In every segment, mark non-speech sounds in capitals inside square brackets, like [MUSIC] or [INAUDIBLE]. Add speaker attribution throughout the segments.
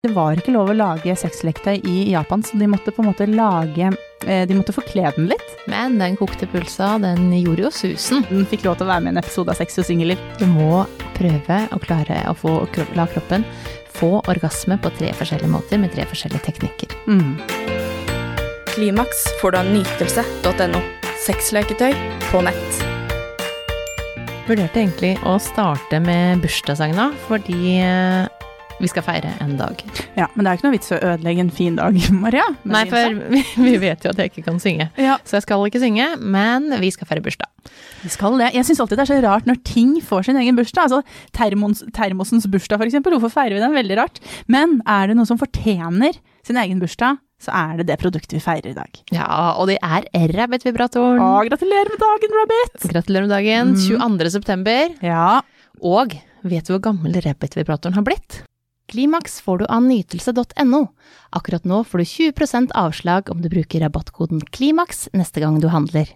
Speaker 1: Det var ikke lov å lage sexleketøy i Japan, så de måtte på en måte lage eh, De måtte forkle den litt.
Speaker 2: Men den kokte pulsa, den gjorde jo susen.
Speaker 1: Den fikk lov til å være med i en episode av Sex og singelliv.
Speaker 2: Du må prøve å klare å få, la kroppen få orgasme på tre forskjellige måter med tre forskjellige teknikker.
Speaker 1: Mm.
Speaker 3: Klimaks får du av nytelse.no. Sexleketøy på nett.
Speaker 2: Vurderte egentlig å starte med bursdagssang fordi eh, vi skal feire en dag.
Speaker 1: Ja, Men det er ikke noe vits å ødelegge en fin dag, [LAUGHS] Maria.
Speaker 2: Nei, for vi, vi vet jo at jeg ikke kan synge.
Speaker 1: ja,
Speaker 2: Så jeg skal ikke synge, men vi skal feire bursdag.
Speaker 1: vi skal det. Jeg syns alltid det er så rart når ting får sin egen bursdag. Altså termos, Termosens bursdag, eksempel. Hvorfor feirer vi den? Veldig rart. Men er det noe som fortjener sin egen bursdag, så er det det produktet vi feirer i dag.
Speaker 2: Ja, og det er Rabbit-vibratoren.
Speaker 1: Å, gratulerer med dagen, Rabbit!
Speaker 2: Gratulerer med dagen.
Speaker 1: Mm.
Speaker 2: 22. september.
Speaker 1: Ja.
Speaker 2: Og vet du hvor gammel Rabbit-vibratoren har blitt? Klimaks får du av nytelse.no. Akkurat nå får du 20% avslag om du bruker rabattkoden KLIMAKS neste gang du handler.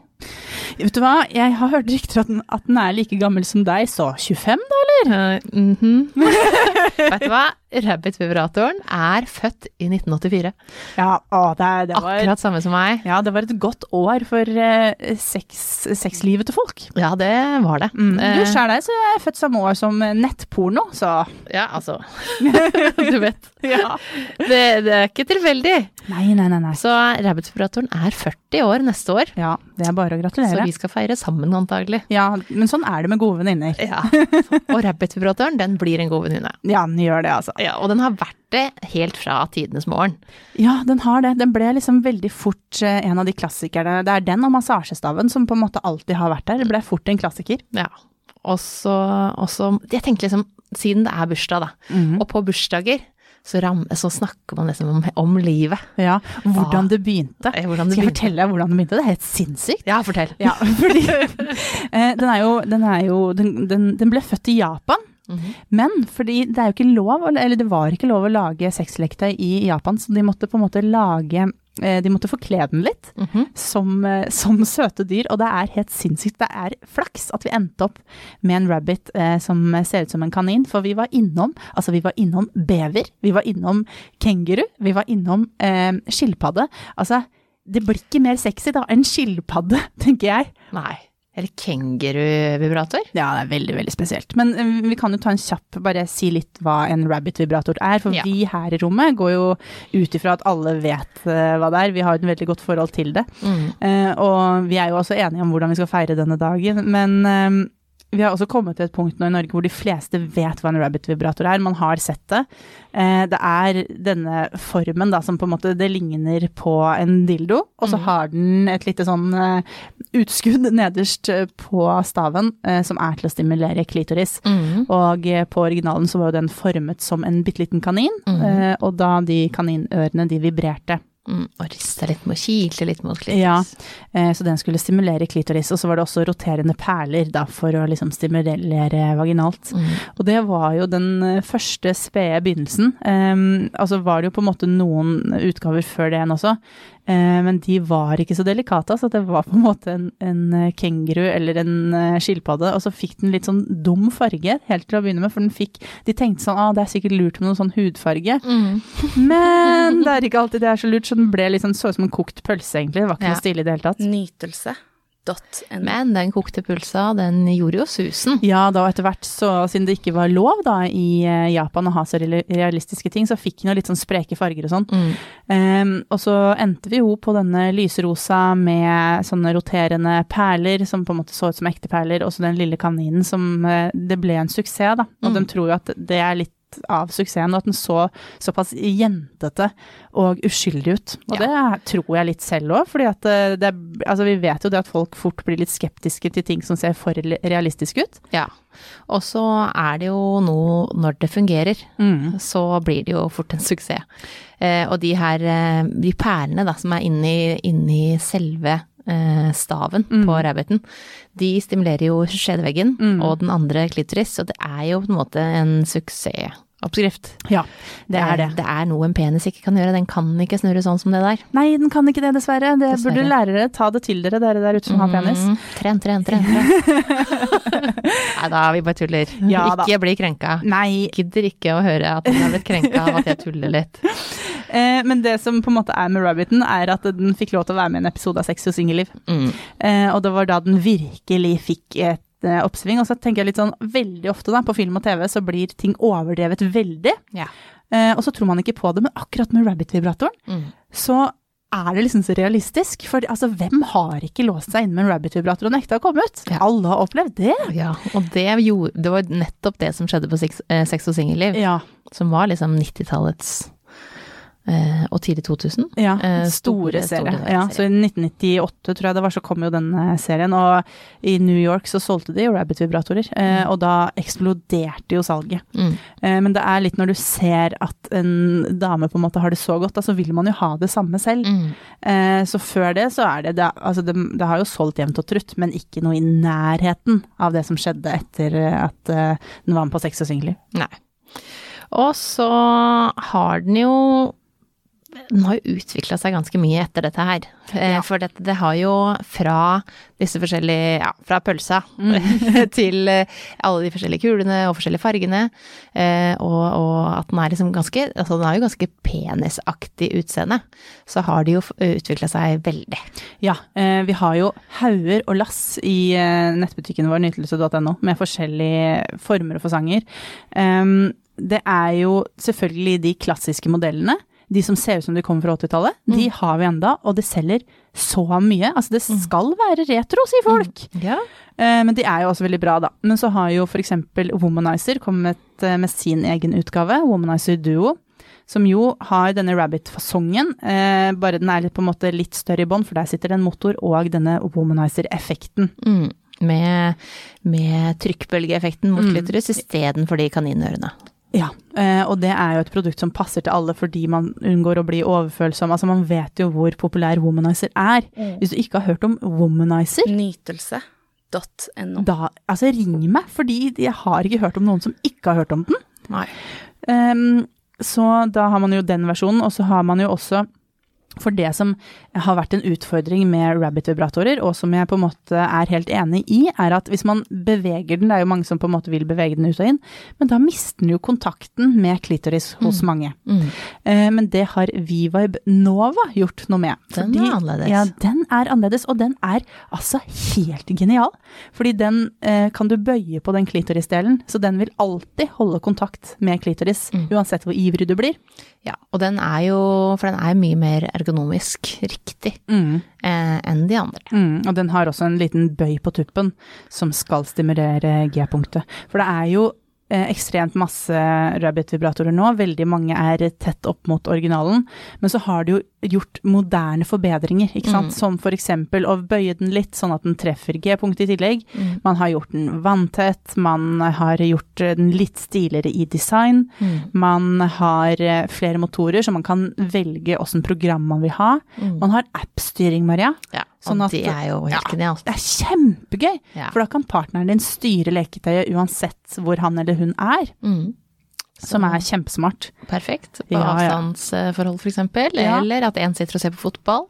Speaker 1: Vet du hva, jeg har hørt rykter at den, at den er like gammel som deg, så 25 da, eller?
Speaker 2: Eh, mhm. [LAUGHS] vet du hva? Rabbit-vibratoren er født i 1984.
Speaker 1: Ja, å, det, det var
Speaker 2: Akkurat samme som meg.
Speaker 1: Ja, det var et godt år for eh, sex, sexlivet til folk.
Speaker 2: Ja, det var det.
Speaker 1: Mm.
Speaker 2: Eh,
Speaker 1: Du sjæl deg, så er jeg født samme år som nettporno, så
Speaker 2: Ja, altså. [LAUGHS] du vet.
Speaker 1: ja.
Speaker 2: Det, det er ikke tilfeldig.
Speaker 1: Nei, nei, nei. nei.
Speaker 2: Så Rabbit-vibratoren er 40 år neste år.
Speaker 1: Ja, det er bare å gratulere.
Speaker 2: Så vi skal feire sammen antagelig.
Speaker 1: Ja, men sånn er det med gode venninner.
Speaker 2: Ja. Og Rabbit-vibratoren, den blir en god venninne.
Speaker 1: Ja, den gjør det, altså.
Speaker 2: Ja, og den har vært det helt fra tidenes morgen.
Speaker 1: Ja, den har det. Den ble liksom veldig fort eh, en av de klassikerne. Det er den og massasjestaven som på en måte alltid har vært der. Det ble fort en klassiker.
Speaker 2: Ja. Og så, Jeg tenkte liksom, siden det er bursdag, da,
Speaker 1: Mhm.
Speaker 2: og på bursdager, så, ram, så snakker man liksom om, om livet.
Speaker 1: Ja, hvordan det begynte.
Speaker 2: Hvordan det
Speaker 1: Skal jeg
Speaker 2: begynte.
Speaker 1: fortelle deg hvordan det begynte? Det er helt sinnssykt.
Speaker 2: Ja, fortell.
Speaker 1: Ja, fordi [LAUGHS] [LAUGHS] eh, den jo, den, jo den, den, den ble født i Japan.
Speaker 2: Mhm.
Speaker 1: Men fordi det er jo ikke lov, eller det var ikke lov å lage sexleketøy i Japan, så de måtte på en måte lage eh, De måtte forkle den litt
Speaker 2: Mhm.
Speaker 1: som, eh, som søte dyr, og det er helt sinnssykt. Det er flaks at vi endte opp med en rabbit eh, som ser ut som en kanin, for vi var innom altså vi var innom bever, vi var innom kenguru, vi var innom eh, skilpadde. Altså, det blir ikke mer sexy da enn skilpadde, [LAUGHS] tenker jeg.
Speaker 2: Nei. Eller kenguruvibrator?
Speaker 1: Ja, det er veldig, veldig spesielt. Men eh, vi kan jo ta en kjapp, bare si litt hva en rabbit-vibrator er. For
Speaker 2: Ja.
Speaker 1: vi her i rommet går jo ut ifra at alle vet eh, hva det er. Vi har et veldig godt forhold til det.
Speaker 2: Mm.
Speaker 1: Uh, og vi er jo også enige om hvordan vi skal feire denne dagen. Men eh, vi har også kommet til et punkt nå i Norge hvor de fleste vet hva en rabbit-vibrator er. Man har sett det. Eh, det er denne formen da, som på en måte det ligner på en dildo, og så
Speaker 2: Mhm.
Speaker 1: har den et lite sånn eh, utskudd nederst eh, på staven som er til å stimulere klitoris.
Speaker 2: Mm.
Speaker 1: Og på originalen så var jo den formet som en bitte liten kanin, eh, og da de kaninørene de vibrerte.
Speaker 2: Mm. Og riste litt med, kilte litt mot klitoris.
Speaker 1: Ja. Eh, Så den skulle stimulere klitoris, og så var det også roterende perler da, for å liksom stimulere vaginalt.
Speaker 2: Mm.
Speaker 1: Og det var jo den eh, første spede begynnelsen. Eh, altså var det jo på en måte noen utgaver før det igjen også, men de var ikke så delikate. Altså det var på en måte en, en eh, kenguru eller en eh, skilpadde, og så fikk den litt sånn dum farge helt til å begynne med, for den fikk De tenkte sånn ah, det er sikkert lurt med noen sånn hudfarge,
Speaker 2: Mm.
Speaker 1: men det er ikke alltid det er så lurt, så den ble sånn så ut som en kokt pølse, egentlig. Det var ikke
Speaker 2: Ja.
Speaker 1: noe stilig i det hele tatt.
Speaker 3: Nytelse.no.
Speaker 2: Men den kokte pulsa, den gjorde jo susen.
Speaker 1: Ja, da etter hvert, så siden det ikke var lov da i eh, Japan å ha så realistiske ting, så fikk den jo litt sånn spreke farger og sånn.
Speaker 2: Mm.
Speaker 1: Um, og så endte vi jo på denne lyserosa med sånne roterende perler, som på en måte så ut som ekte perler, og så den lille kaninen som eh, Det ble en suksess, da. Og
Speaker 2: Mm.
Speaker 1: de tror jo at det er litt av suksessen, og at den så såpass jentete og uskyldig ut. Og det tror jeg litt selv òg, fordi at eh, det, altså vi vet jo det at folk fort blir litt skeptiske til ting som ser for realistiske ut.
Speaker 2: Ja. Og så er det jo noe Når det fungerer,
Speaker 1: Mm.
Speaker 2: så blir det jo fort en suksess. Eh, og de her eh, de perlene da, som er inni, inni selve eh, staven
Speaker 1: Mm.
Speaker 2: på rabbiten, de stimulerer jo skjedeveggen
Speaker 1: Mm.
Speaker 2: og den andre klitoris, så det er jo på en måte en suksess oppskrift.
Speaker 1: Ja, det er det.
Speaker 2: Det er noe en penis ikke kan gjøre, den kan ikke snurre sånn som det der.
Speaker 1: Nei, den kan ikke det, dessverre. Det
Speaker 2: Dessverre.
Speaker 1: burde lærere ta det til dere, dere der ute som har penis.
Speaker 2: Mm, Tren, tren, tren. [LAUGHS] Nei da, vi bare tuller.
Speaker 1: Ja da.
Speaker 2: ikke bli krenka.
Speaker 1: Nei,
Speaker 2: Gidder ikke å høre at den har blitt krenka av at jeg tuller litt. [LAUGHS]
Speaker 1: eh, men det som på en måte er med Rabbiten, er at den fikk lov til å være med i en episode av Sex og singelliv.
Speaker 2: Mm.
Speaker 1: Eh, og det var da den virkelig fikk et eh, oppsving. Og så tenker jeg litt sånn, veldig ofte da, på film og TV så blir ting overdrevet veldig.
Speaker 2: Ja.
Speaker 1: Eh, og så tror man ikke på det, men akkurat med Rabbit-vibratoren,
Speaker 2: Mm.
Speaker 1: så er det liksom så realistisk. For altså, hvem har ikke låst seg inne med en Rabbit-vibrator og nekta å komme ut?
Speaker 2: Ja.
Speaker 1: Alle har opplevd det.
Speaker 2: Ja, og det, gjorde, det var nettopp det som skjedde på Sex, eh, sex og singelliv,
Speaker 1: Ja.
Speaker 2: som var liksom 90-tallets eh, og tidlig 2000.
Speaker 1: Ja,
Speaker 2: Eh,
Speaker 1: store,
Speaker 2: store-
Speaker 1: serier.
Speaker 2: store
Speaker 1: Ja, så i 1998 tror jeg det var, så kom jo den eh, serien. Og i New York så solgte de jo Rabbit-vibratorer, eh,
Speaker 2: Mm.
Speaker 1: og da eksploderte jo salget.
Speaker 2: Mm.
Speaker 1: Eh, men det er litt når du ser at en dame på en måte har det så godt, da så vil man jo ha det samme selv.
Speaker 2: Mm.
Speaker 1: Eh, så før det så er det det, altså det det har jo solgt jevnt og trutt, men ikke noe i nærheten av det som skjedde etter eh, at eh, den var med på Sex og singelliv.
Speaker 2: Nei. Og så har den jo den har jo utvikla seg ganske mye etter dette her. Eh,
Speaker 1: Ja.
Speaker 2: For det, det har jo fra disse forskjellige Ja, fra pølsa
Speaker 1: Mm. [LAUGHS]
Speaker 2: til eh, alle de forskjellige kulene og forskjellige fargene. Eh, og, og at den er liksom ganske Altså den har jo ganske penisaktig utseende. Så har det jo utvikla seg veldig.
Speaker 1: Ja, vi har jo hauger og lass i nettbutikken vår nytelse.no med forskjellige former og fasanger. Um, det er jo selvfølgelig de klassiske modellene. De som ser ut som de kommer fra 80-tallet, de har vi enda, og det selger så mye. Altså det skal være retro, sier folk.
Speaker 2: Ja.
Speaker 1: Eh, Men de er jo også veldig bra, da. Men så har jo f.eks. Womanizer kommet eh, med sin egen utgave, Womanizer Duo. Som jo har denne Rabbit-fasongen, eh, bare den er litt, på en måte litt større i bånn, for der sitter det en motor og denne Womanizer-effekten.
Speaker 2: Mm. Med, med trykkbølgeeffekten mot
Speaker 1: Mm.
Speaker 2: klitoris istedenfor de kaninørene.
Speaker 1: Ja, eh, og det er jo et produkt som passer til alle fordi man unngår å bli overfølsom. Altså man vet jo hvor populær Womanizer er. Hvis du ikke har hørt om Womanizer,
Speaker 3: Nytelse.no.
Speaker 1: da altså ring meg, fordi jeg har ikke hørt om noen som ikke har hørt om den.
Speaker 2: Nei.
Speaker 1: Um, så da har man jo den versjonen, og så har man jo også for det som har vært en utfordring med Rabbit-vibratorer, og som jeg på en måte er helt enig i, er at hvis man beveger den, det er jo mange som på en måte vil bevege den ut og inn, men da mister den jo kontakten med klitoris hos mange.
Speaker 2: Mm.
Speaker 1: Eh, men det har V-Vibe Nova gjort noe med.
Speaker 2: Den er annerledes.
Speaker 1: Ja, den er annerledes, og den er altså helt genial. Fordi den eh, kan du bøye på den klitorisdelen, så den vil alltid holde kontakt med klitoris,
Speaker 2: Mm.
Speaker 1: uansett hvor ivrig du blir.
Speaker 2: Ja, og den er jo For den er mye mer ergonomisk riktig eh, enn de andre.
Speaker 1: Mm, og den har også en liten bøy på tuppen som skal stimulere G-punktet. For det er jo ekstremt masse Rabbit-vibratorer nå, veldig mange er tett opp mot originalen, men så har de jo gjort moderne forbedringer, ikke sant,
Speaker 2: Mm.
Speaker 1: som eksempel å bøye den litt sånn at den treffer G-punktet i tillegg.
Speaker 2: Mm.
Speaker 1: Man har gjort den vanntett, man har gjort den litt stiligere i design.
Speaker 2: Mm.
Speaker 1: Man har eh, flere motorer, så man kan velge åssen program man vil ha.
Speaker 2: Mm.
Speaker 1: Man har app-styring, Maria.
Speaker 2: Ja,
Speaker 1: Sånn at-
Speaker 2: det er jo helt
Speaker 1: Ja.
Speaker 2: genialt.
Speaker 1: Det er kjempegøy,
Speaker 2: Ja.
Speaker 1: for da kan partneren din styre leketøyet uansett hvor han eller hun er,
Speaker 2: Mm.
Speaker 1: som er kjempesmart.
Speaker 2: Perfekt. På
Speaker 1: Ja,
Speaker 2: avstandsforhold, for eksempel.
Speaker 1: Ja.
Speaker 2: Eller at en sitter og ser på fotball.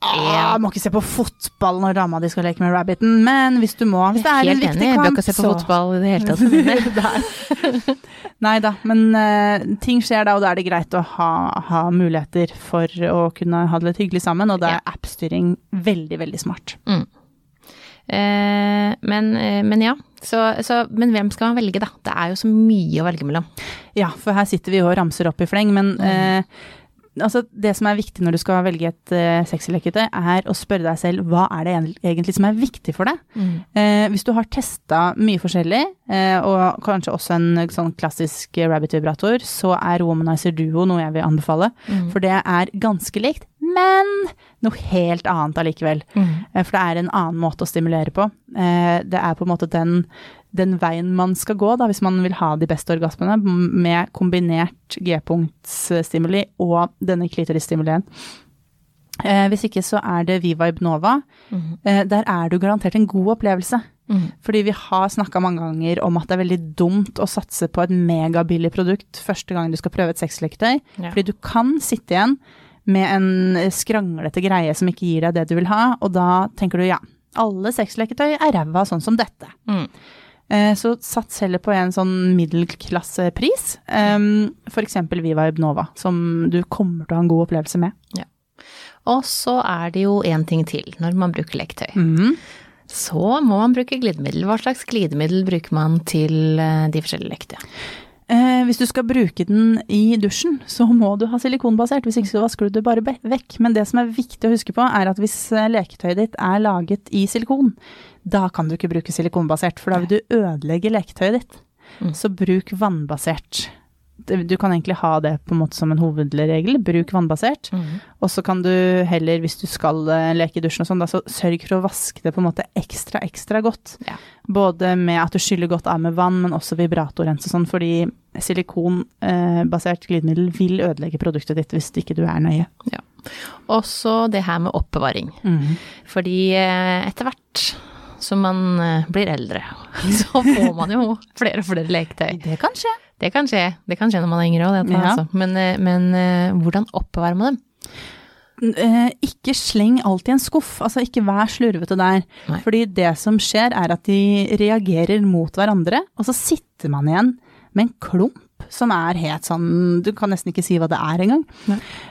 Speaker 1: Ah, må ikke se på fotball når dama di skal leke med rabbiten, men hvis du må, hvis det er en
Speaker 2: Helt
Speaker 1: viktig
Speaker 2: enig, jeg bør ikke se på
Speaker 1: så
Speaker 2: fotball i det hele tatt. [LAUGHS]
Speaker 1: Nei da, men uh, ting skjer da, og da er det greit å ha, ha muligheter for å kunne ha det litt hyggelig sammen, og da er appstyring veldig, veldig smart.
Speaker 2: Mm. Eh, men, eh, men ja, så, så, men hvem skal man velge da? Det er jo så mye å velge mellom.
Speaker 1: Ja, for her sitter vi og ramser opp i fleng, men
Speaker 2: Mm.
Speaker 1: eh, altså, det som er viktig når du skal velge et uh, sexyleketøy, er å spørre deg selv hva er det egentlig som er viktig for deg. Eh, hvis du har testa mye forskjellig, uh, og kanskje også en sånn klassisk rabbit-vibrator, så er Womanizer Duo noe jeg vil anbefale.
Speaker 2: Mm.
Speaker 1: For det er ganske likt, men noe helt annet allikevel.
Speaker 2: Mm.
Speaker 1: Uh, For det er en annen måte å stimulere på. Eh, Det er på en måte den, den veien man skal gå da, hvis man vil ha de beste orgasmene, med kombinert G-punktsstimuli og denne klitorisstimulien. Eh, hvis ikke så er det V-Vibe Mm
Speaker 2: -hmm.
Speaker 1: Eh, der er du garantert en god opplevelse.
Speaker 2: Mhm.
Speaker 1: Fordi vi har snakka mange ganger om at det er veldig dumt å satse på et megabillig produkt første gang du skal prøve et sexleketøy.
Speaker 2: Ja.
Speaker 1: Fordi du kan sitte igjen med en skranglete greie som ikke gir deg det du vil ha, og da tenker du ja, alle sexleketøy er ræva sånn som dette.
Speaker 2: Mm.
Speaker 1: Eh, Så sats heller på en sånn middelklassepris, f.eks. Viva Ibnova, som du kommer til å ha en god opplevelse med.
Speaker 2: Og så er det jo én ting til når man bruker leketøy.
Speaker 1: Mm.
Speaker 2: Så må man bruke glidemiddel. Hva slags glidemiddel bruker man til eh, de forskjellige leketøyene?
Speaker 1: Eh, hvis du skal bruke den i dusjen, så må du ha silikonbasert, hvis ikke så vasker du det bare vekk. Men det som er viktig å huske på, er at hvis eh, leketøyet ditt er laget i silikon, da kan du ikke bruke silikonbasert, for da vil du ødelegge leketøyet ditt.
Speaker 2: Mm.
Speaker 1: Så bruk vannbasert. Du kan egentlig ha det på en måte som en hovedregel, bruk vannbasert. Og så kan du heller, hvis du skal eh, leke i dusjen og sånn, da, så sørg for å vaske det på en måte ekstra, ekstra godt.
Speaker 2: Ja.
Speaker 1: Både med at du skyller godt av med vann, men også vibratorrens og sånn, fordi silikonbasert glidemiddel vil ødelegge produktet ditt hvis ikke du er nøye.
Speaker 2: Og så det her med oppbevaring. Fordi eh, etter hvert som man eh, blir eldre, [LAUGHS] så får man jo flere og flere leketøy.
Speaker 1: Det kan skje.
Speaker 2: Det kan skje. Det kan skje når man er yngre òg,
Speaker 1: Ja.
Speaker 2: altså. Men, eh, men eh, hvordan oppbevarer man dem?
Speaker 1: Ikke sleng alt i en skuff, altså ikke vær slurvete der.
Speaker 2: Nei.
Speaker 1: Fordi det som skjer er at de reagerer mot hverandre, og så sitter man igjen med en klump som er helt sånn Du kan nesten ikke si hva det er engang.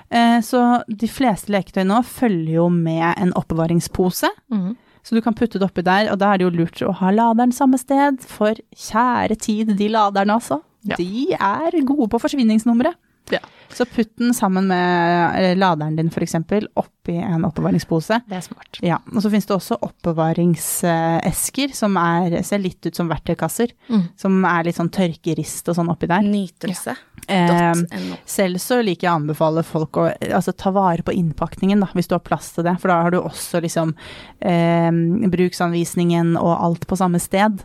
Speaker 1: Eh, så de fleste leketøy nå følger jo med en oppbevaringspose. Så du kan putte det oppi der, og da er det jo lurt å ha laderen samme sted, for kjære tid, de laderne altså.
Speaker 2: Ja.
Speaker 1: De er gode på forsvinningsnummeret.
Speaker 2: Ja.
Speaker 1: Så putt den sammen med eh, laderen din f.eks. oppi en oppbevaringspose.
Speaker 2: Det er smart.
Speaker 1: Ja, og så finnes det også oppbevaringsesker som er, ser litt ut som verktøykasser.
Speaker 2: Mm.
Speaker 1: Som er litt sånn tørkerist og sånn oppi der.
Speaker 3: Nytelse.no.
Speaker 1: Eh, selv så liker jeg å anbefale folk å altså, ta vare på innpakningen, da, hvis du har plass til det. For da har du også liksom eh, bruksanvisningen og alt på samme sted.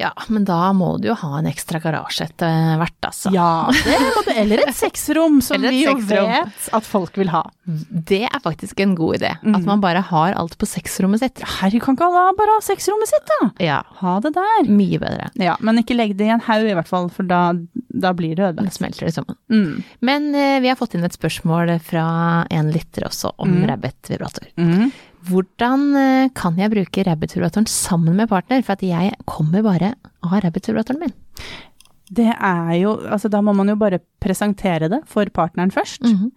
Speaker 2: Ja, men da må du jo ha en ekstra garasje etter hvert, altså.
Speaker 1: Ja, det. Eller et sexrom, som
Speaker 2: et
Speaker 1: vi jo vet at folk vil ha.
Speaker 2: Det er faktisk en god idé. At
Speaker 1: Mhm.
Speaker 2: man bare har alt på sexrommet sitt.
Speaker 1: Herregud, kan ikke alle bare ha sexrommet sitt, da?
Speaker 2: Ja,
Speaker 1: Ha det der.
Speaker 2: mye bedre.
Speaker 1: Ja, men ikke legg det i en haug i hvert fall, for da, da blir det
Speaker 2: Da smelter det sammen.
Speaker 1: Mm.
Speaker 2: Men eh, vi har fått inn et spørsmål fra en lytter også om
Speaker 1: Mm.
Speaker 2: rabbit-vibrator.
Speaker 1: Mm.
Speaker 2: Hvordan eh, kan jeg bruke rabbit-vibratoren sammen med partner? For at jeg kommer bare å ha rabbit-vibratoren min.
Speaker 1: Det er jo Altså, da må man jo bare presentere det for partneren først.
Speaker 2: Mhm.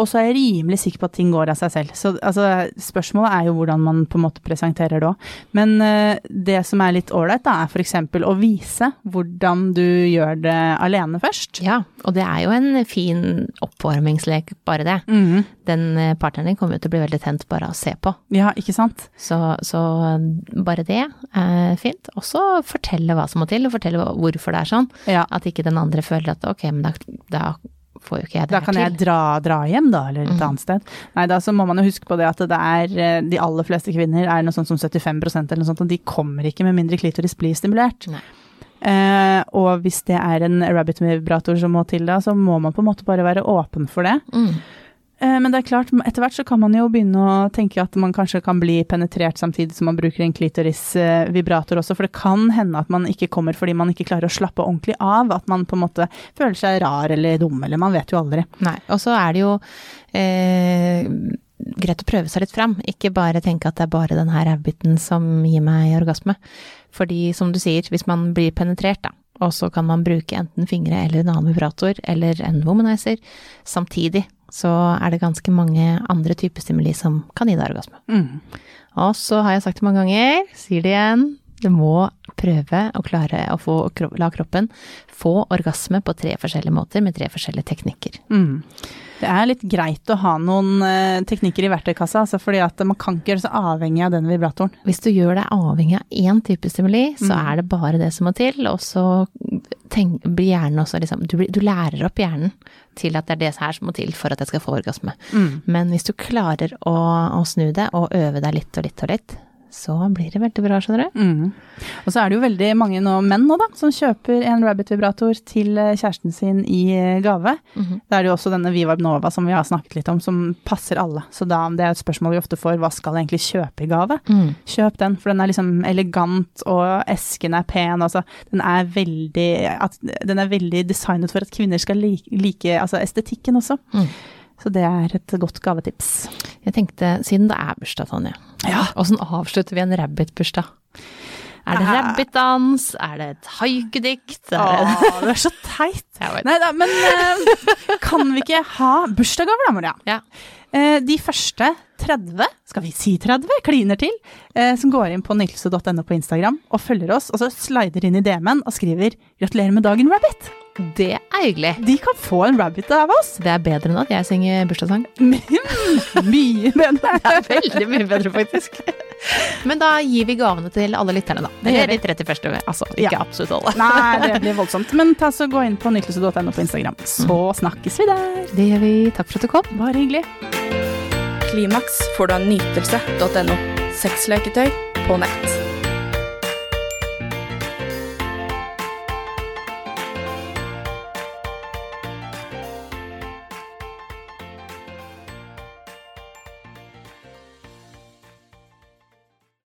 Speaker 1: Og så er jeg rimelig sikker på at ting går av seg selv. Så altså, spørsmålet er jo hvordan man på en måte presenterer det òg. Men uh, det som er litt ålreit, da, er f.eks. å vise hvordan du gjør det alene først.
Speaker 2: Ja, og det er jo en fin oppvarmingslek, bare det.
Speaker 1: Mhm.
Speaker 2: Den eh, partneren din kommer jo til å bli veldig tent bare av å se på.
Speaker 1: Ja, ikke sant?
Speaker 2: Så, så bare det er fint. Også fortelle hva som må til, og fortelle hvorfor det er sånn.
Speaker 1: Ja.
Speaker 2: At ikke den andre føler at ok, men da, da får jo ikke jeg det
Speaker 1: Da kan
Speaker 2: til.
Speaker 1: jeg dra, dra hjem, da, eller et
Speaker 2: mm.
Speaker 1: annet sted. Nei, da så må man jo huske på det at det er eh, de aller fleste kvinner er noe sånt som 75% eller noe sånt, og de kommer ikke med mindre klitoris blir stimulert.
Speaker 2: Nei.
Speaker 1: Uh, og hvis det er en rabbit-vibrator som må til da, så må man på en måte bare være åpen for det.
Speaker 2: Mm.
Speaker 1: Eh, men det er klart, etter hvert så kan man jo begynne å tenke at man kanskje kan bli penetrert samtidig som man bruker en klitoris-vibrator også, for det kan hende at man ikke kommer fordi man ikke klarer å slappe ordentlig av, at man på en måte føler seg rar eller dum, eller man vet jo aldri.
Speaker 2: Nei. Og så er det jo eh, greit å prøve seg litt fram, ikke bare tenke at det er bare den her rævbiten som gir meg orgasme. Fordi som du sier, hvis man blir penetrert, da, og så kan man bruke enten fingre eller en annen vibrator eller en womanizer samtidig, så er det ganske mange andre typer stimuli som kan gi deg orgasme.
Speaker 1: Mm.
Speaker 2: Og så har jeg sagt det mange ganger, sier det igjen, du må prøve å klare å få, la kroppen få orgasme på tre forskjellige måter med tre forskjellige teknikker.
Speaker 1: Mm. Det er litt greit å ha noen eh, teknikker i verktøykassa, altså fordi at man kan ikke gjøre seg avhengig av den vibratoren.
Speaker 2: Hvis du gjør deg avhengig av én type stimuli, så
Speaker 1: Mm.
Speaker 2: er det bare det som må til, og så tenk, blir hjernen også liksom du, du lærer opp hjernen til at det er det her som må til for at jeg skal få orgasme.
Speaker 1: Mm.
Speaker 2: Men hvis du klarer å, å snu det og øve deg litt og litt og litt, så blir det veldig bra, skjønner du.
Speaker 1: Mm. Og så er det jo veldig mange nå, menn nå, da, som kjøper en Rabbit-vibrator til eh, kjæresten sin i gave. gave.
Speaker 2: -hmm.
Speaker 1: Da er det jo også denne Vivarb Nova som vi har snakket litt om, som passer alle. Så da, det er et spørsmål vi ofte får, hva skal jeg egentlig kjøpe i gave?
Speaker 2: Mm.
Speaker 1: Kjøp den, for den er liksom elegant, og esken er pen. Altså, den er veldig, at, den er veldig designet for at kvinner skal like, like altså, estetikken også.
Speaker 2: Mm.
Speaker 1: Så det er et godt gavetips.
Speaker 2: Jeg tenkte, siden det er bursdag, Tonje,
Speaker 1: Ja.
Speaker 2: åssen avslutter vi en rabbit-bursdag? Er det rabbitdans? Er det et haikudikt? Er det...
Speaker 1: Åh, er så teit. [LAUGHS] Nei da, men eh, kan vi ikke ha bursdagsgaver da, Maria?
Speaker 2: Ja.
Speaker 1: Eh, de første 30, skal vi si 30, kliner til, eh, som går inn på nytelse.no på Instagram og følger oss, og så slider inn i DM-en og skriver 'gratulerer med dagen, Rabbit'.
Speaker 2: Det er hyggelig.
Speaker 1: De kan få en rabbit av oss.
Speaker 2: Det er bedre enn at jeg synger bursdagssang.
Speaker 1: Mye bedre. [LAUGHS]
Speaker 2: Det er veldig mye bedre, faktisk. Men da gir vi gavene til alle lytterne, da.
Speaker 1: Det gjør
Speaker 2: vi. de 31. Altså, ikke
Speaker 1: Ja.
Speaker 2: absolutt alle.
Speaker 1: Nei, det blir voldsomt. Men ta så gå inn på nytelse.no på Instagram, så snakkes vi der.
Speaker 2: Det gjør vi. Takk for at du kom.
Speaker 1: Bare hyggelig.
Speaker 3: Klimaks får du av nytelse.no. Sexleketøy på nett.